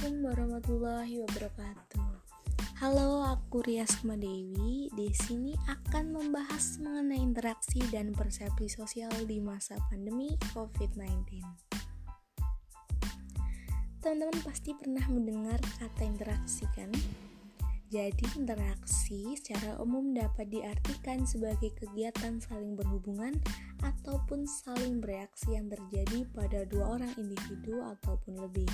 Assalamualaikum warahmatullahi wabarakatuh. Halo, aku Rias Dewi. Di sini akan membahas mengenai interaksi dan persepsi sosial di masa pandemi COVID-19. Teman-teman pasti pernah mendengar kata interaksi kan? Jadi, interaksi secara umum dapat diartikan sebagai kegiatan saling berhubungan ataupun saling bereaksi yang terjadi pada dua orang individu ataupun lebih.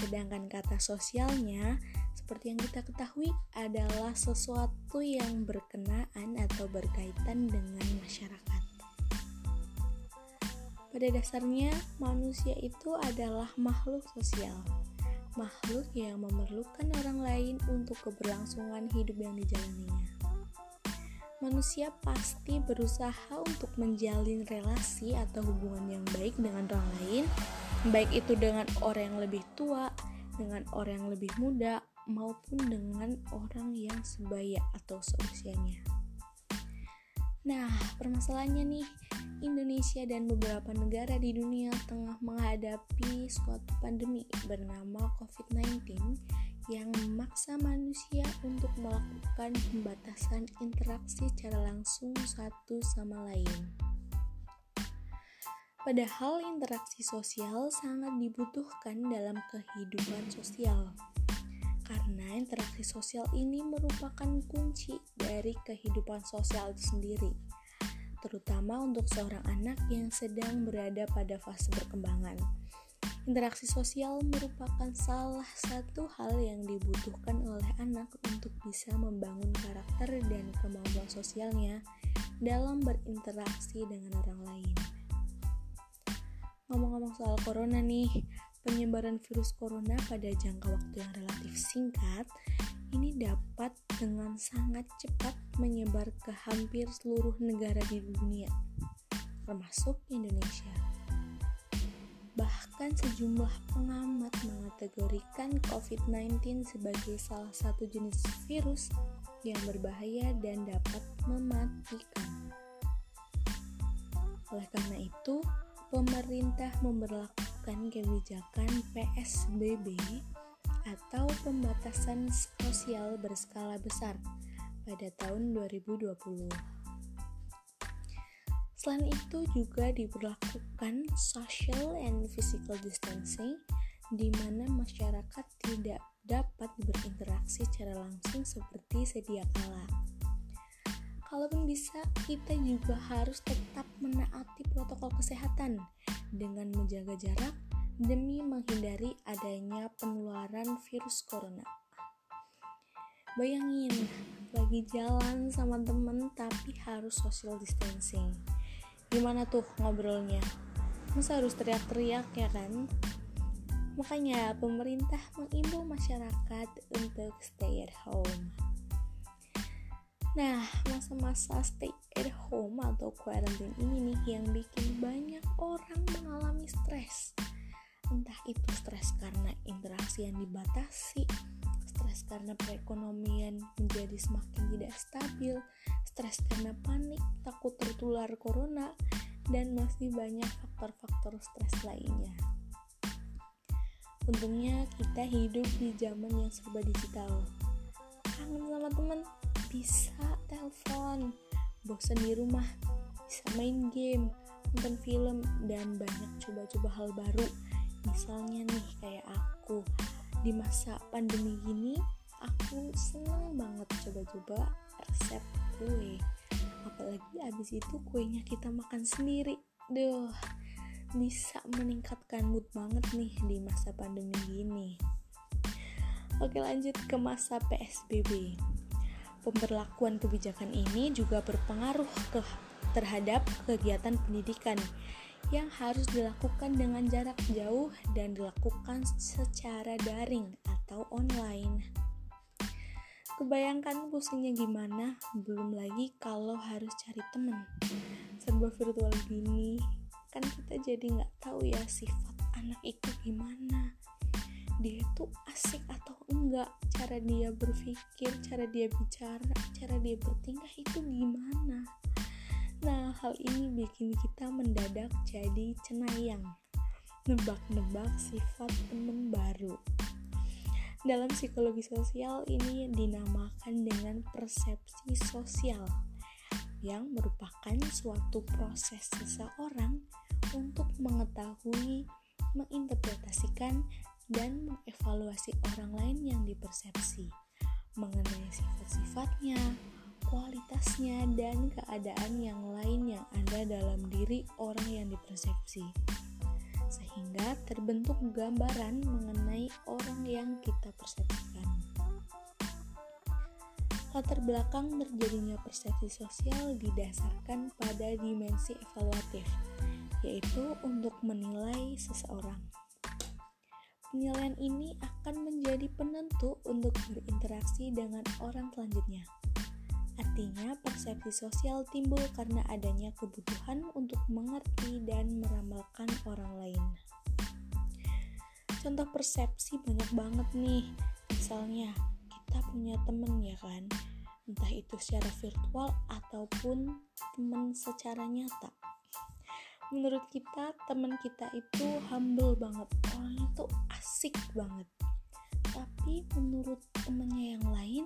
Sedangkan kata sosialnya, seperti yang kita ketahui, adalah sesuatu yang berkenaan atau berkaitan dengan masyarakat. Pada dasarnya, manusia itu adalah makhluk sosial, makhluk yang memerlukan orang lain untuk keberlangsungan hidup yang dijalaninya. Manusia pasti berusaha untuk menjalin relasi atau hubungan yang baik dengan orang lain baik itu dengan orang yang lebih tua, dengan orang yang lebih muda, maupun dengan orang yang sebaya atau seusianya. Nah, permasalahannya nih, Indonesia dan beberapa negara di dunia tengah menghadapi suatu pandemi bernama COVID-19 yang memaksa manusia untuk melakukan pembatasan interaksi secara langsung satu sama lain. Padahal interaksi sosial sangat dibutuhkan dalam kehidupan sosial. Karena interaksi sosial ini merupakan kunci dari kehidupan sosial itu sendiri, terutama untuk seorang anak yang sedang berada pada fase perkembangan. Interaksi sosial merupakan salah satu hal yang dibutuhkan oleh anak untuk bisa membangun karakter dan kemampuan sosialnya dalam berinteraksi dengan orang lain. Ngomong-ngomong soal corona nih, penyebaran virus corona pada jangka waktu yang relatif singkat ini dapat dengan sangat cepat menyebar ke hampir seluruh negara di dunia, termasuk Indonesia. Bahkan sejumlah pengamat mengategorikan COVID-19 sebagai salah satu jenis virus yang berbahaya dan dapat mematikan. Oleh karena itu, pemerintah memperlakukan kebijakan PSBB atau pembatasan sosial berskala besar pada tahun 2020. Selain itu juga diberlakukan social and physical distancing di mana masyarakat tidak dapat berinteraksi secara langsung seperti sedia kala kalaupun bisa kita juga harus tetap menaati protokol kesehatan dengan menjaga jarak demi menghindari adanya penularan virus corona. Bayangin, lagi jalan sama temen tapi harus social distancing. Gimana tuh ngobrolnya? Masa harus teriak-teriak ya kan? Makanya pemerintah mengimbau masyarakat untuk stay at home. Nah, masa-masa stay at home atau quarantine ini nih yang bikin banyak orang mengalami stres. Entah itu stres karena interaksi yang dibatasi, stres karena perekonomian menjadi semakin tidak stabil, stres karena panik, takut tertular corona, dan masih banyak faktor-faktor stres lainnya. Untungnya kita hidup di zaman yang serba digital. Kangen sama temen, bisa telepon. Bosan di rumah bisa main game nonton film dan banyak coba-coba hal baru. Misalnya nih kayak aku. Di masa pandemi gini aku seneng banget coba-coba resep kue. Apalagi abis itu kuenya kita makan sendiri. Duh bisa meningkatkan mood banget nih di masa pandemi gini. Oke lanjut ke masa PSBB Pemberlakuan kebijakan ini juga berpengaruh ke terhadap kegiatan pendidikan yang harus dilakukan dengan jarak jauh dan dilakukan secara daring atau online. Kebayangkan pusingnya gimana? Belum lagi kalau harus cari temen. Serba virtual gini, kan kita jadi nggak tahu ya sifat anak itu gimana dia itu asik atau enggak cara dia berpikir cara dia bicara cara dia bertingkah itu gimana nah hal ini bikin kita mendadak jadi cenayang nebak-nebak sifat temen baru. Dalam psikologi sosial ini dinamakan dengan persepsi sosial yang merupakan suatu proses seseorang untuk mengetahui, menginterpretasikan, dan mengevaluasi orang lain yang dipersepsi mengenai sifat-sifatnya, kualitasnya, dan keadaan yang lain yang ada dalam diri orang yang dipersepsi sehingga terbentuk gambaran mengenai orang yang kita persepsikan. Latar belakang terjadinya persepsi sosial didasarkan pada dimensi evaluatif, yaitu untuk menilai seseorang. Penilaian ini akan menjadi penentu untuk berinteraksi dengan orang selanjutnya. Artinya, persepsi sosial timbul karena adanya kebutuhan untuk mengerti dan meramalkan orang lain. Contoh persepsi banyak banget nih. Misalnya, kita punya temen ya kan, entah itu secara virtual ataupun temen secara nyata. Menurut kita, teman kita itu humble banget, orangnya tuh asik banget. Tapi menurut temennya yang lain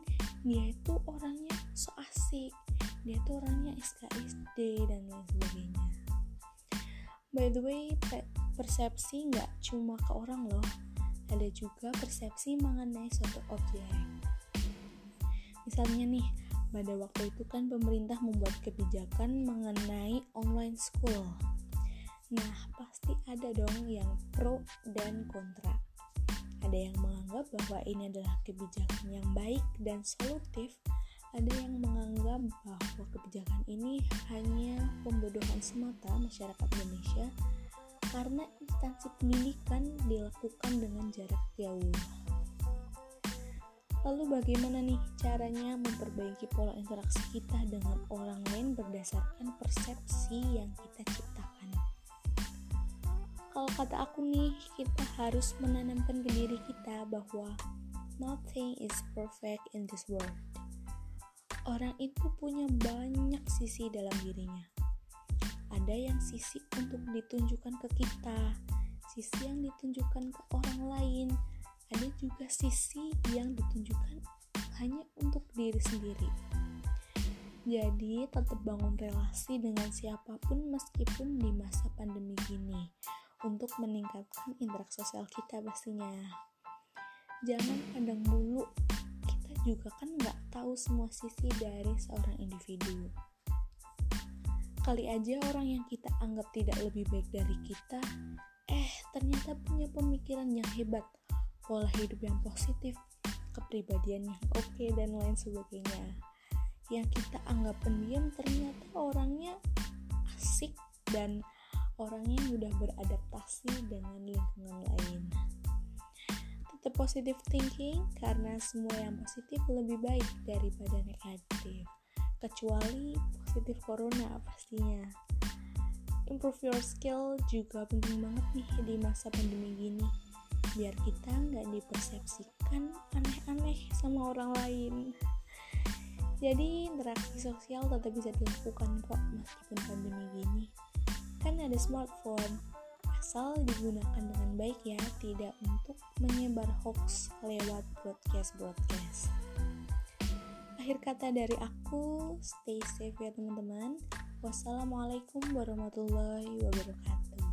dia itu orangnya so asik. Dia tuh orangnya SKSD dan lain sebagainya. By the way persepsi nggak cuma ke orang loh. Ada juga persepsi mengenai suatu objek. Misalnya nih pada waktu itu kan pemerintah membuat kebijakan mengenai online school nah pasti ada dong yang pro dan kontra ada yang menganggap bahwa ini adalah kebijakan yang baik dan solutif. Ada yang menganggap bahwa kebijakan ini hanya pembodohan semata masyarakat Indonesia karena instansi pendidikan dilakukan dengan jarak jauh. Lalu bagaimana nih caranya memperbaiki pola interaksi kita dengan orang lain berdasarkan persepsi yang kita ciptakan? Kalau kata aku nih kita harus menanamkan ke diri kita bahwa nothing is perfect in this world. Orang itu punya banyak sisi dalam dirinya. Ada yang sisi untuk ditunjukkan ke kita sisi yang ditunjukkan ke orang lain ada juga sisi yang ditunjukkan hanya untuk diri sendiri. Jadi tetap bangun relasi dengan siapa pun meskipun di masa pandemi gini untuk meningkatkan interaksi sosial kita pastinya. Jangan pandang bulu kita juga kan nggak tahu semua sisi dari seorang individu. Kali aja orang yang kita anggap tidak lebih baik dari kita eh ternyata punya pemikiran yang hebat pola hidup yang positif kepribadian yang oke okay, dan lain sebagainya. Yang kita anggap pendiam ternyata orangnya asik dan orangnya mudah beradaptasi dengan lingkungan lain. Tetap positive thinking karena semua yang positif lebih baik daripada negatif. Kecuali positif corona pastinya. Improve your skill juga penting banget nih di masa pandemi gini. Biar kita nggak dipersepsikan aneh-aneh sama orang lain. Jadi interaksi sosial tetap bisa dilakukan kok meskipun pandemi gini kan ada smartphone. Asal digunakan dengan baik ya tidak untuk menyebar hoax lewat broadcast-broadcast. Akhir kata dari aku stay safe ya teman-teman. Wassalamualaikum warahmatullahi wabarakatuh